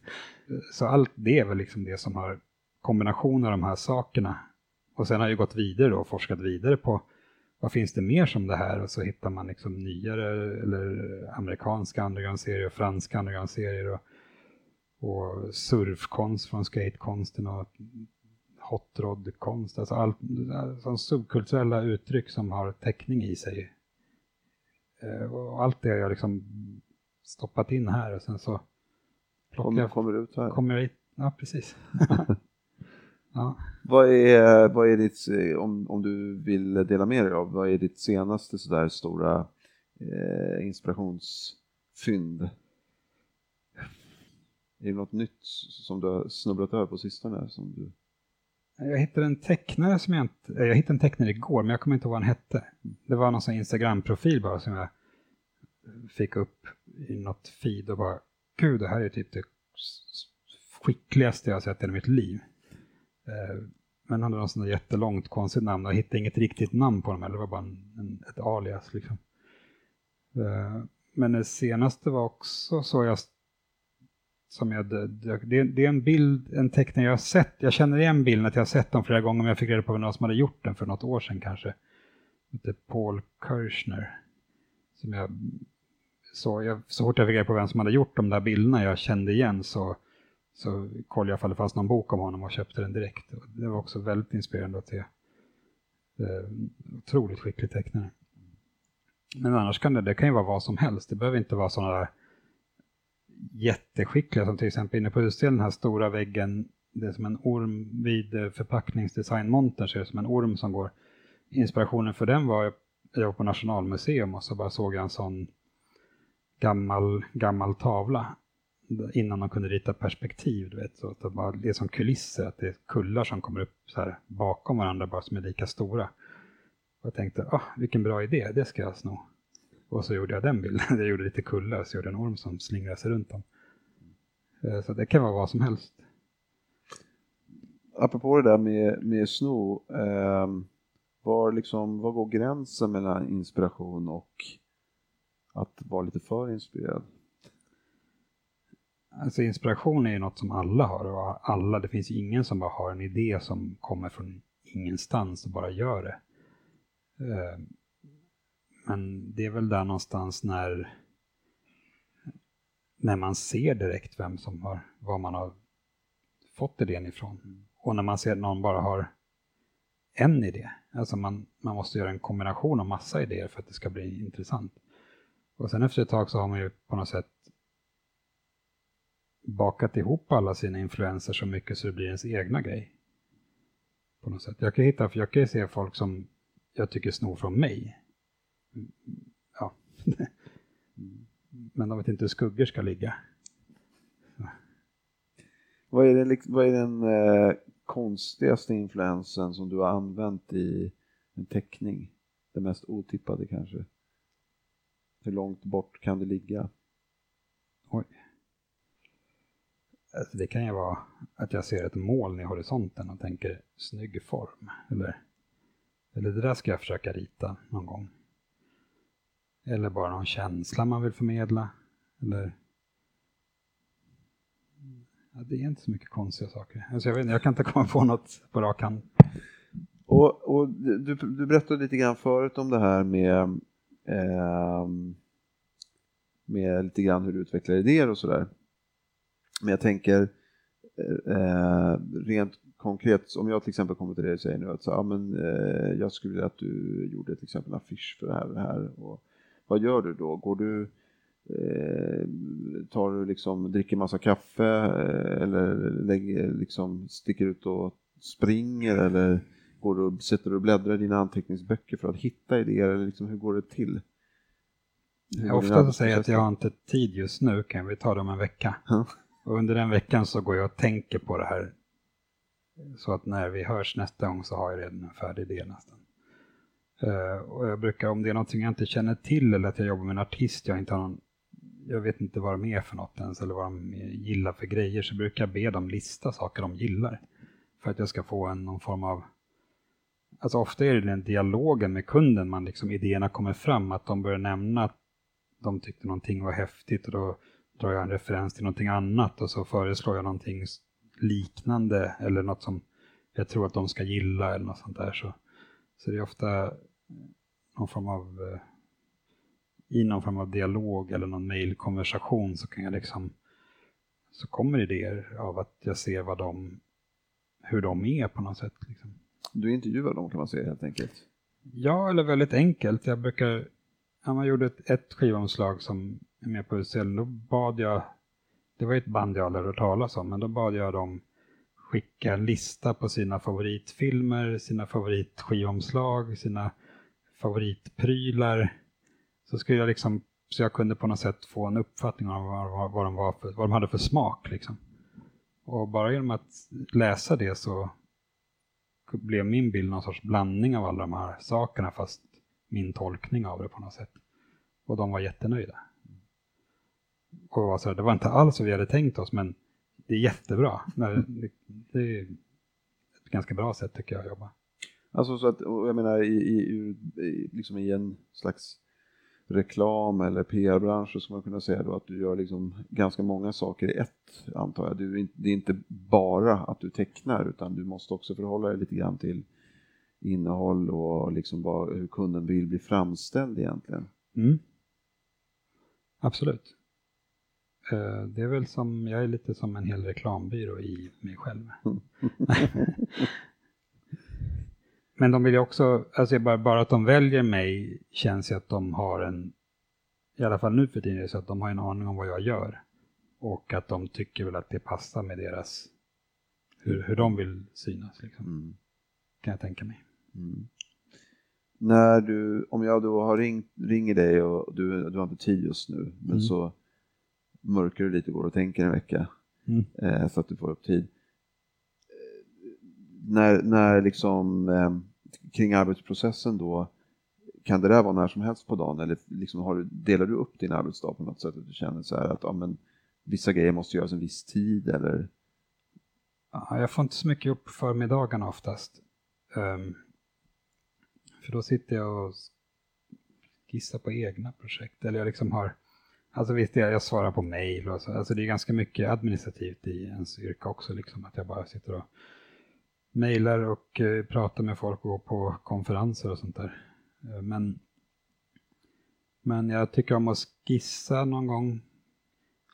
Så allt det är väl liksom det som har kombination av de här sakerna. Och sen har jag gått vidare och forskat vidare på vad finns det mer som det här? Och så hittar man liksom nyare eller amerikanska undergroundserier och franska undergroundserier Och och surfkonst från skatekonsten och hot rod-konst. Alltså allt, alltså subkulturella uttryck som har täckning i sig. Eh, och allt det har jag liksom stoppat in här och sen så kommer, kommer ut här. Kommer jag hit. Ja, precis. ja. Vad är, vad är ditt, om, om du vill dela med dig av, vad är ditt senaste sådär stora eh, inspirationsfynd? Är det något nytt som du har snubblat över på sistone? Som du... Jag hittade en tecknare som jag inte, jag hittade en tecknare igår, men jag kommer inte ihåg vad han hette. Det var någon sån Instagram-profil bara som jag fick upp i något feed och bara, gud, det här är typ det skickligaste jag har sett i mitt liv. Eh, men han hade något sånt där jättelångt konstigt namn och jag hittade inget riktigt namn på honom, eller det var bara en, en, ett alias liksom. Eh, men det senaste var också så jag som jag, det, det, är en bild, en teckning jag har sett. Jag känner igen bilden, att jag har sett dem flera gånger, men jag fick reda på vem som hade gjort den för något år sedan kanske. Det är Paul Kirchner. Som jag, så, jag, så fort jag fick reda på vem som hade gjort de där bilderna jag kände igen så, så kollade jag ifall det fanns någon bok om honom och köpte den direkt. Det var också väldigt inspirerande att se. Eh, otroligt skicklig tecknare. Men annars kan det, det kan ju vara vad som helst. Det behöver inte vara sådana där jätteskickliga som till exempel inne på utställningen, den här stora väggen, det är som en orm vid eh, förpackningsdesignmontern, så är det som en orm som går. Inspirationen för den var, jag var på Nationalmuseum och så bara såg jag en sån gammal, gammal tavla innan de kunde rita perspektiv. Du vet, så att det, bara, det är som kulisser, att det är kullar som kommer upp så här bakom varandra bara som är lika stora. Och jag tänkte, oh, vilken bra idé, det ska jag sno. Och så gjorde jag den bilden. Jag gjorde lite kullar och så gjorde jag en orm som slingrade sig runt dem. Eh, så det kan vara vad som helst. Apropå det där med, med sno, eh, var, liksom, var går gränsen mellan inspiration och att vara lite för inspirerad? Alltså inspiration är ju något som alla har och alla, det finns ingen som bara har en idé som kommer från ingenstans och bara gör det. Eh, men det är väl där någonstans när när man ser direkt vem som har, var man har fått idén ifrån. Och när man ser att någon bara har en idé. Alltså man, man måste göra en kombination av massa idéer för att det ska bli intressant. Och sen efter ett tag så har man ju på något sätt bakat ihop alla sina influenser så mycket så det blir ens egna grej. På något sätt. Jag kan hitta, för jag kan se folk som jag tycker snor från mig. Ja. Men de vet inte hur skuggor ska ligga. Vad är, det, liksom, vad är den eh, konstigaste influensen som du har använt i en teckning? Den mest otippade kanske? Hur långt bort kan det ligga? Oj. Alltså det kan ju vara att jag ser ett moln i horisonten och tänker snygg form. Eller, eller det där ska jag försöka rita någon gång. Eller bara någon känsla man vill förmedla. Eller... Ja, det är inte så mycket konstiga saker. Alltså jag, vet, jag kan inte komma på något på rak hand. Och, och du, du berättade lite grann förut om det här med, eh, med lite grann hur du utvecklar idéer och sådär. Men jag tänker eh, eh, rent konkret, om jag till exempel kommer till dig och säger nu att så, ja, men, eh, jag skulle vilja att du gjorde till exempel en affisch för det här och det här. Och, vad gör du då? Går du, eh, tar du liksom, dricker massa kaffe eh, eller lägger, liksom, sticker ut och springer eller går sätter du och bläddrar i dina anteckningsböcker för att hitta idéer eller liksom, hur går det till? Jag ofta så säger jag att jag har inte tid just nu, kan vi ta det om en vecka? Mm. Och under den veckan så går jag och tänker på det här så att när vi hörs nästa gång så har jag redan en färdig idé nästan. Uh, och jag brukar, om det är någonting jag inte känner till eller att jag jobbar med en artist, jag inte har någon, jag vet inte vad de är för något ens eller vad de gillar för grejer, så brukar jag be dem lista saker de gillar. För att jag ska få en, någon form av, alltså ofta är det den dialogen med kunden man liksom, idéerna kommer fram, att de börjar nämna att de tyckte någonting var häftigt och då drar jag en referens till någonting annat och så föreslår jag någonting liknande eller något som jag tror att de ska gilla eller något sånt där. Så, så det är ofta eh, någon form av eh, i någon form av dialog eller någon mejlkonversation så kan jag liksom så kommer idéer av att jag ser vad de hur de är på något sätt. Liksom. Du intervjuar dem kan man säga helt enkelt? Ja, eller väldigt enkelt. Jag brukar, när man gjorde ett, ett skivomslag som är med på utställningen, då bad jag, det var ett band jag aldrig hört talas om, men då bad jag dem skicka en lista på sina favoritfilmer, sina favoritskivomslag, sina favoritprylar. Så skulle jag liksom, så jag kunde på något sätt få en uppfattning om vad, vad, de, var för, vad de hade för smak. Liksom. Och bara genom att läsa det så blev min bild någon sorts blandning av alla de här sakerna fast min tolkning av det på något sätt. Och de var jättenöjda. Och var så här, det var inte alls vad vi hade tänkt oss men det är jättebra. Det är ett ganska bra sätt tycker jag att jobba. Alltså så att, jag menar i, i, i, liksom i en slags reklam eller PR-bransch så man kunna säga då att du gör liksom ganska många saker i ett, antar jag. Du, det är inte bara att du tecknar utan du måste också förhålla dig lite grann till innehåll och liksom vad, hur kunden vill bli framställd egentligen. Mm. Absolut. Eh, det är väl som, jag är lite som en hel reklambyrå i mig själv. Men de vill ju också, alltså bara, bara att de väljer mig känns ju att de har en, i alla fall nu för tiden, så att de har en aning om vad jag gör. Och att de tycker väl att det passar med deras, hur, hur de vill synas liksom. Mm. Kan jag tänka mig. Mm. när du, om jag då har ringt, ringer dig och du, du har inte tid just nu, men Mm. så mörkar du lite, går och tänker en vecka Mm. eh, så att du får upp tid. Eh, när, när liksom eh, kring arbetsprocessen då, kan det där vara när som helst på dagen eller liksom har du, delar du upp din arbetsdag på något sätt att du känner så här att ja, men, vissa grejer måste göras en viss tid eller? Ja, jag får inte så mycket upp på förmiddagarna oftast. Um, för då sitter jag och skissar på egna projekt. Eller jag liksom har, alltså visst, jag, jag svarar på mejl och så. Alltså det är ganska mycket administrativt i ens yrke också. Liksom, att jag bara sitter och mejlar och eh, pratar med folk och går på konferenser och sånt där. Eh, men, men jag tycker om att skissa någon gång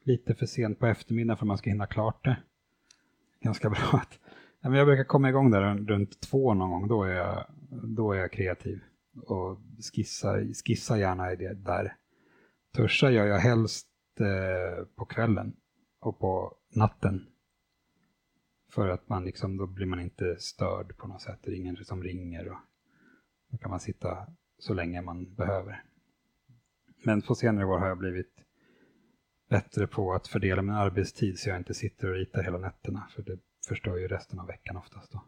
lite för sent på eftermiddagen för att man ska hinna klart det ganska bra att men jag brukar komma igång där runt, två någon gång, då är jag, då är jag kreativ och skissa, skissa gärna i det där. Tuscha gör jag helst eh, på kvällen och på natten. För att man liksom, då blir man inte störd på något sätt, det är ingen som ringer och då kan man sitta så länge man behöver. Men på senare år har jag blivit bättre på att fördela min arbetstid så jag inte sitter och ritar hela nätterna. För det förstör ju resten av veckan oftast då.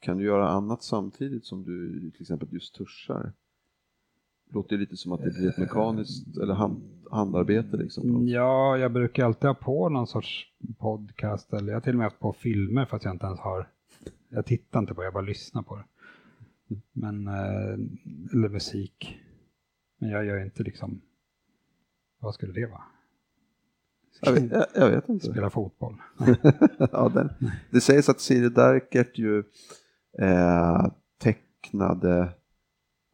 Kan du göra annat samtidigt som du till exempel just tuschar? Låter lite som att det blir ett mekaniskt eller hand, handarbete liksom. Ja, jag brukar alltid ha på någon sorts podcast eller jag har till och med haft på filmer fast jag inte ens har jag tittar inte på det, jag bara lyssnar på det. Men, eh, eller musik. Men jag gör inte liksom, vad skulle det vara? Jag vet, jag, jag vet inte. Spela fotboll. ja, den, det sägs att Siri Darkert ju eh, tecknade,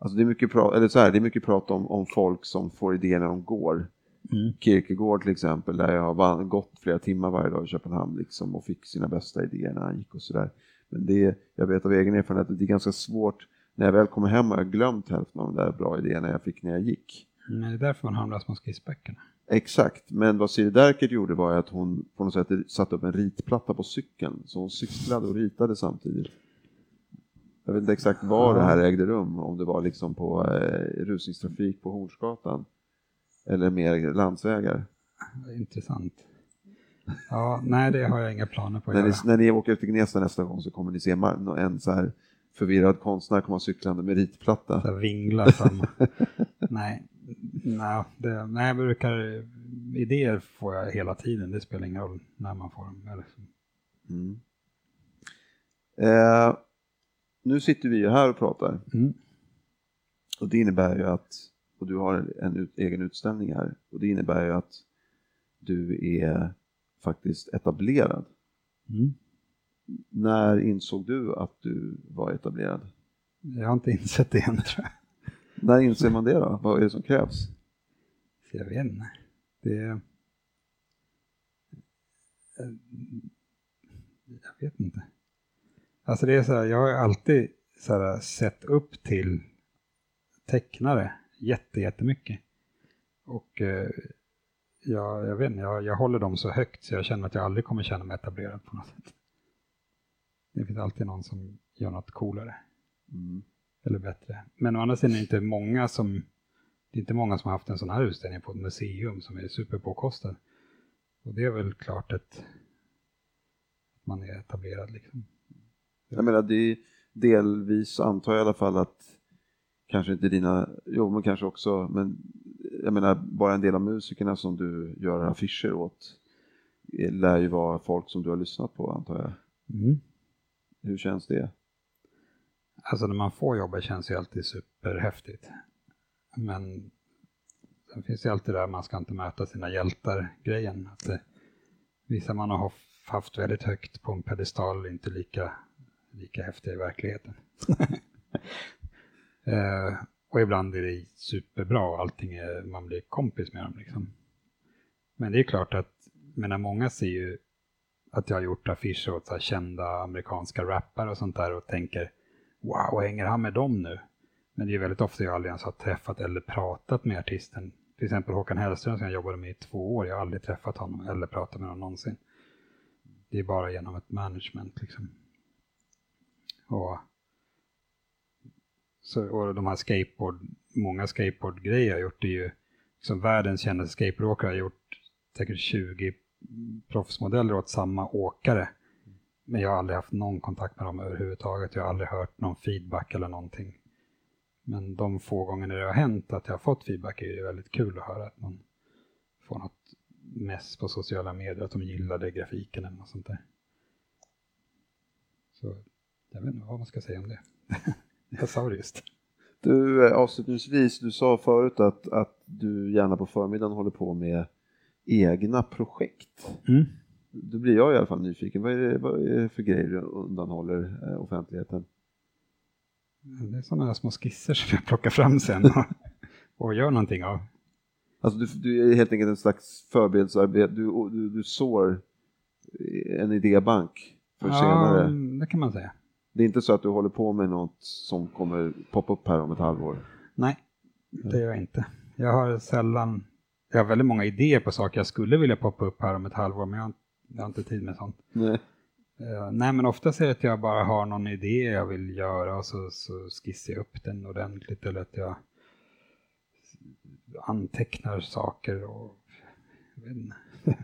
alltså det är mycket prat, eller så här, det är mycket prat om, om folk som får idéer när de går. Mm. Kierkegaard till exempel, där jag har gått flera timmar varje dag i Köpenhamn liksom, och fick sina bästa idéer när han gick och sådär. Men det, jag vet av egen erfarenhet att det är ganska svårt, när jag väl kommer hem har jag glömt hälften av de där bra idéerna jag fick när jag gick. Men det är därför man hamnar små skissböckerna. Exakt, men vad Siri Derkert gjorde var att hon på något sätt satte upp en ritplatta på cykeln, så hon cyklade och ritade samtidigt. Jag vet inte exakt var det här ägde rum, om det var liksom på eh, rusningstrafik på Hornsgatan eller mer landsvägar. Intressant. Ja, nej det har jag inga planer på att När ni, göra. när ni åker till Gnesta nästa gång så kommer ni se en så här förvirrad konstnär komma cyklande med ritplatta. Så här vinglar fram. nej, nej, det, nej, jag brukar, idéer får jag hela tiden, det spelar ingen roll när man får dem. Eller. Mm. Eh, nu sitter vi ju här och pratar Mm. och det innebär ju att, och du har en ut, egen utställning här, och det innebär ju att du är faktiskt etablerad. Mm. När insåg du att du var etablerad? Jag har inte insett det än tror jag. När inser man det då? Vad är det som krävs? Jag vet inte. Det... Jag vet inte. Alltså det är så här, jag har alltid så här, sett upp till tecknare jätte, jättemycket. Och eh, jag, jag vet inte, jag, jag håller dem så högt så jag känner att jag aldrig kommer känna mig etablerad på något sätt. Det finns alltid någon som gör något coolare Mm. eller bättre. Men å andra sidan är det inte många som det är inte många som har haft en sån här utställning på ett museum som är superpåkostad. Och det är väl klart att man är etablerad liksom. Jag menar, det är delvis antar jag i alla fall att kanske inte dina, jo men kanske också, men jag menar bara en del av musikerna som du gör affischer åt eh, lär ju vara folk som du har lyssnat på antar jag. Mm. Hur känns det? Alltså när man får jobba känns det alltid superhäftigt. Men sen finns det alltid där man ska inte möta sina hjältar-grejen. Det, vissa man har haft- haft väldigt högt på en pedestal är inte lika, lika häftiga i verkligheten. eh, och ibland är det superbra och allting är, man blir kompis med dem liksom. Men det är klart att, menar många ser ju att jag har gjort affischer åt så här kända amerikanska rappare och sånt där och tänker wow, hänger han med dem nu? Men det är väldigt ofta jag aldrig ens har träffat eller pratat med artisten. Till exempel Håkan Hellström som jag jobbade med i två år, jag har aldrig träffat honom eller pratat med honom någonsin. Det är bara genom ett management liksom. Och, Så, och de här skateboard, många skateboardgrejer jag har gjort är ju, liksom världens kändaste skateboardåkare har gjort säkert 20 proffsmodeller åt samma åkare. Men jag har aldrig haft någon kontakt med dem överhuvudtaget. Jag har aldrig hört någon feedback eller någonting. Men de få gånger det har hänt att jag har fått feedback är det väldigt kul att höra att man får något mess på sociala medier, att de gillade grafiken eller något sånt där. Så jag vet inte vad man ska säga om det. jag sa det just. Du, eh, avslutningsvis, du sa förut att, att du gärna på förmiddagen håller på med egna projekt. Mm. Då blir jag i alla fall nyfiken. Vad är det, vad är det för grejer du undanhåller eh, offentligheten? Det är sådana här små skisser som jag plockar fram sen och, och gör någonting av. Alltså du, du är helt enkelt en slags förberedelsearbete, du, du, du sår en idébank för ja, senare. det kan man säga. Det är inte så att du håller på med något som kommer poppa upp här om ett halvår? Nej, det gör jag inte. Jag har sällan, jag har väldigt många idéer på saker jag skulle vilja poppa upp här om ett halvår, men jag har, jag har inte tid med sånt. Nej. Uh, nej, men oftast är det att jag bara har någon idé jag vill göra och så, så skissar jag upp den ordentligt eller att jag antecknar saker och. En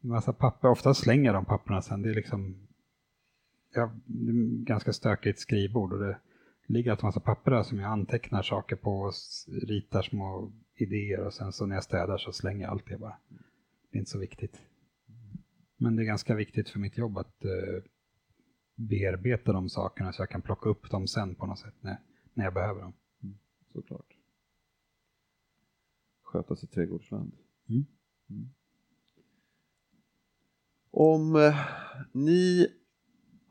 massa papper, ofta slänger jag de papperna sen. Det är liksom jag, det är ganska stökigt skrivbord och det ligger en massa papper där som jag antecknar saker på och ritar små idéer och sen så när jag städar så slänger jag allt det bara. Det är inte så viktigt. Men det är ganska viktigt för mitt jobb att uh, bearbeta de sakerna så jag kan plocka upp dem sen på något sätt när, när jag behöver dem. Mm, såklart. Sköta sitt trädgårdsland. Mm. Mm. Om eh, ni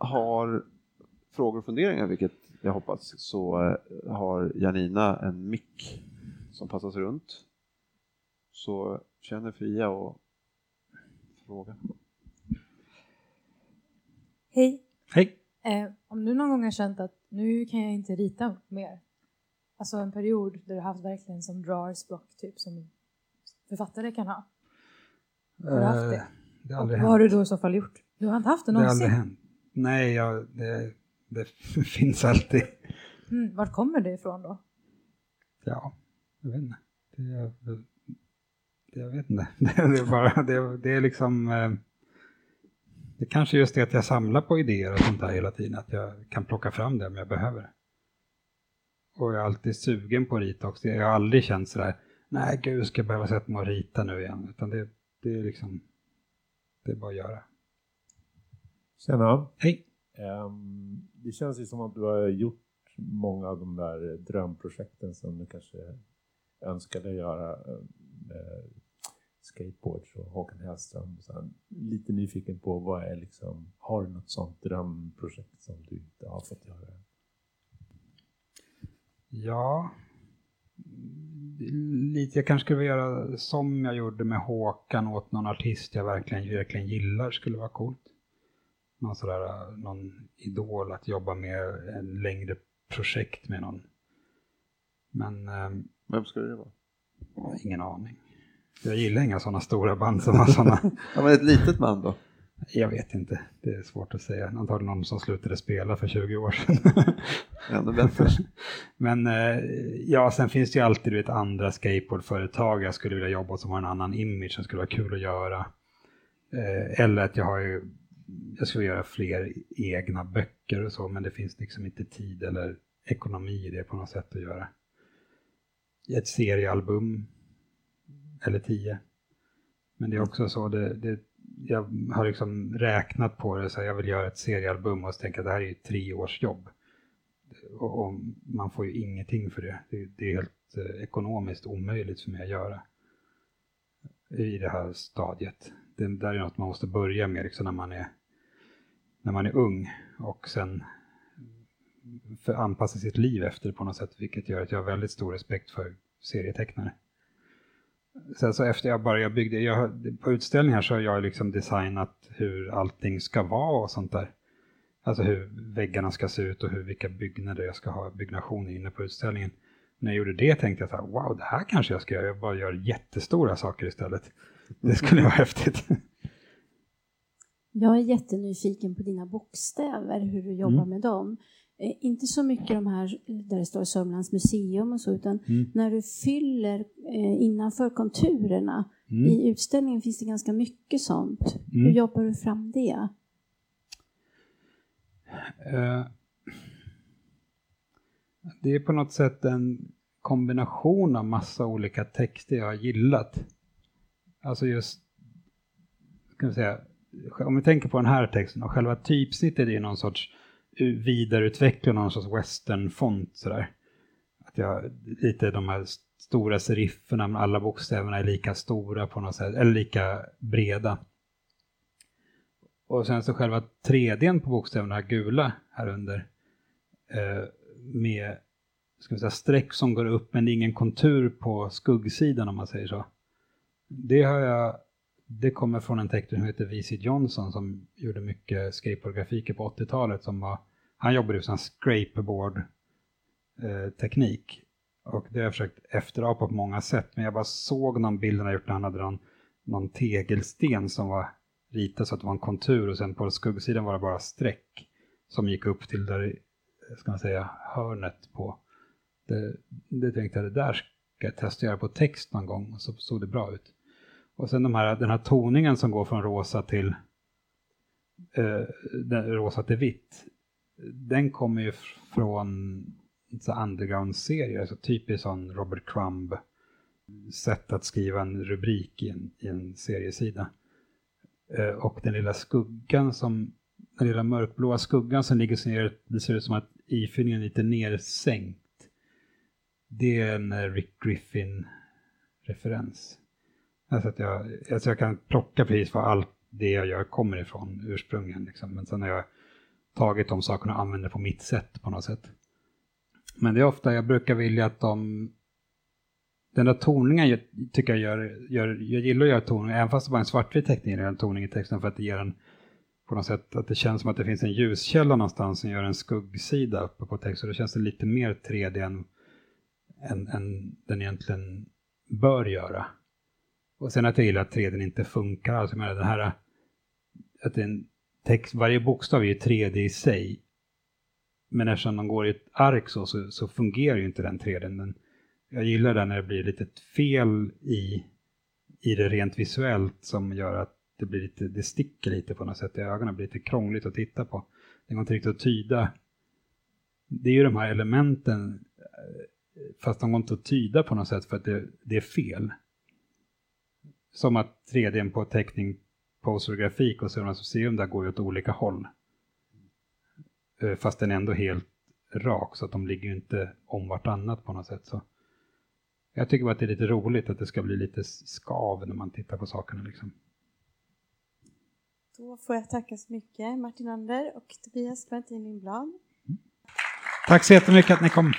har frågor och funderingar, vilket jag hoppas, så eh, har Janina en mick som passas runt. Så känn er fria och fråga. Hej! Hej! Eh, om du någon gång har känt att nu kan jag inte rita mer, alltså en period där du haft verkligen som drawers block, typ som författare kan ha. Har du haft det? Eh, det har Och aldrig vad har du då i så fall gjort? Du har inte haft det Det har aldrig någonsin? hänt. Nej, jag, det, det finns alltid. Mm, vart kommer det ifrån då? Ja, jag vet inte. Det, är, det, jag vet inte. Det, är bara, det, det är liksom... eh, Det kanske just är att jag samlar på idéer och sånt där hela tiden. Att jag kan plocka fram det om jag behöver det. Och jag är alltid sugen på att rita också. Jag har aldrig känt sådär, nej gud ska jag behöva sätta mig och rita nu igen. Utan det, det är liksom, det är bara att göra. Tjena. Hej! Ehm, det känns ju som att du har gjort många av de där drömprojekten som du kanske önskade göra. Eh, skateboards och Håkan Hellström. lite nyfiken på vad är liksom, har du något sånt drömprojekt som du inte har fått göra? Ja, lite. Jag kanske skulle göra som jag gjorde med Håkan åt någon artist jag verkligen, verkligen gillar skulle vara coolt. Någon sådär, någon idol att jobba med en längre projekt med någon. Men ehm, Vem ska det vara? ingen aning. Jag gillar inga sådana stora band som har sådana. Ja, men ett litet band då? jag vet inte, det är svårt att säga. Antagligen någon som slutade spela för 20 år sedan. Ännu bättre. Men eh, ja, sen finns det ju alltid vet, andra skateboardföretag jag skulle vilja jobba som har en annan image som skulle vara kul att göra. Eh, eller att jag har ju, jag skulle göra fler egna böcker och så, men det finns liksom inte tid eller ekonomi i det på något sätt att göra. Ett seriealbum, eller tio. Men det är också så, det, det, jag har liksom räknat på det, så här, jag vill göra ett seriealbum och så tänker jag att det här är ju tre års jobb och, och man får ju ingenting för det. Det, det är helt eh, ekonomiskt omöjligt för mig att göra i det här stadiet. Det där är något man måste börja med liksom när, man är, när man är ung och sen för anpassa sitt liv efter det på något sätt, vilket gör att jag har väldigt stor respekt för serietecknare. Sen så efter jag började bygga, jag, på utställningar så har jag liksom designat hur allting ska vara och sånt där. Alltså hur väggarna ska se ut och hur, vilka byggnader jag ska ha byggnation inne på utställningen. När jag gjorde det tänkte jag så här, wow, det här kanske jag ska göra. Jag bara gör jättestora saker istället. Det skulle vara häftigt. Jag är jättenyfiken på dina bokstäver, hur du jobbar Mm. med dem. eh, inte så mycket de här där det står Sörmlands museum och så, utan Mm. när du fyller eh, innanför konturerna. Mm. I utställningen finns det ganska mycket sånt. Hur Mm. jobbar du fram det? Eh, Det är på något sätt en kombination av massa olika texter jag har gillat. Alltså just, ska vi säga, om vi tänker på den här texten och själva typsnittet är ju någon sorts vidareutveckling av någon sorts western-font sådär. Att jag, lite de här stora serifferna, men alla bokstäverna är lika stora på något sätt, eller lika breda. Och sen så själva 3Dn på bokstäverna gula här under eh, med ska vi säga, streck som går upp men ingen kontur på skuggsidan om man säger så. Det har jag det kommer från en tecknare som heter V.C. Johnson som gjorde mycket skateboardgrafiker på 80-talet som var, han jobbade ju som scraperboard eh, teknik och det har jag försökt efterapa på många sätt men jag bara såg någon bild han hade gjort när han hade någon, någon tegelsten som var ritad så att det var en kontur och sen på skuggsidan var det bara streck som gick upp till där, eh, ska man säga, hörnet på. Det, det tänkte jag, det där ska jag testa att göra på text någon gång och så såg det bra ut. Och sen de här, den här toningen som går från rosa till eh, den, rosa till vitt. Den kommer ju från så underground-serier, alltså typiskt sån Robert Crumb sätt att skriva en rubrik i en, i en seriesida. Eh, och den lilla skuggan som, den lilla mörkblåa skuggan som ligger så ner, det ser ut som att ifyllningen är lite nersänkt. Det är en eh, Rick Griffin-referens. Alltså att jag, alltså jag kan plocka precis var allt det jag gör kommer ifrån ursprungligen. Liksom. Men sen har jag tagit de sakerna och använder på mitt sätt på något sätt. Men det är ofta, jag brukar vilja att de den där toningen jag tycker jag gör, gör, jag gillar att göra toning, även fast det bara är en svartvit teckning, eller en toning i texten för att det ger en, på något sätt, att det känns som att det finns en ljuskälla någonstans som gör en skuggsida uppe på texten, då känns det lite mer 3D än, än, än den egentligen bör göra. Och sen att jag gillar att 3D inte funkar, alltså jag menar den här, att en text, varje bokstav är ju 3D i sig, men eftersom de går i ett ark så, så, så fungerar ju inte den 3D, Men jag gillar det när det blir lite fel i, i det rent visuellt som gör att det blir lite, det sticker lite på något sätt i ögonen, det blir lite krångligt att titta på. Det går inte riktigt att tyda. Det är ju de här elementen, eh, fast de går inte att tyda på något sätt för att det, det är fel. Som att 3D på teckning, poster och grafik och Sörmlands museum där går ju åt olika håll. Fast den är ändå helt rak så att de ligger ju inte om vartannat på något sätt. Så. Jag tycker bara att det är lite roligt att det ska bli lite skav när man tittar på sakerna. Liksom. Då får jag tacka så mycket Martin Ander och Tobias Martin Lindblad. Tack så jättemycket att ni kom.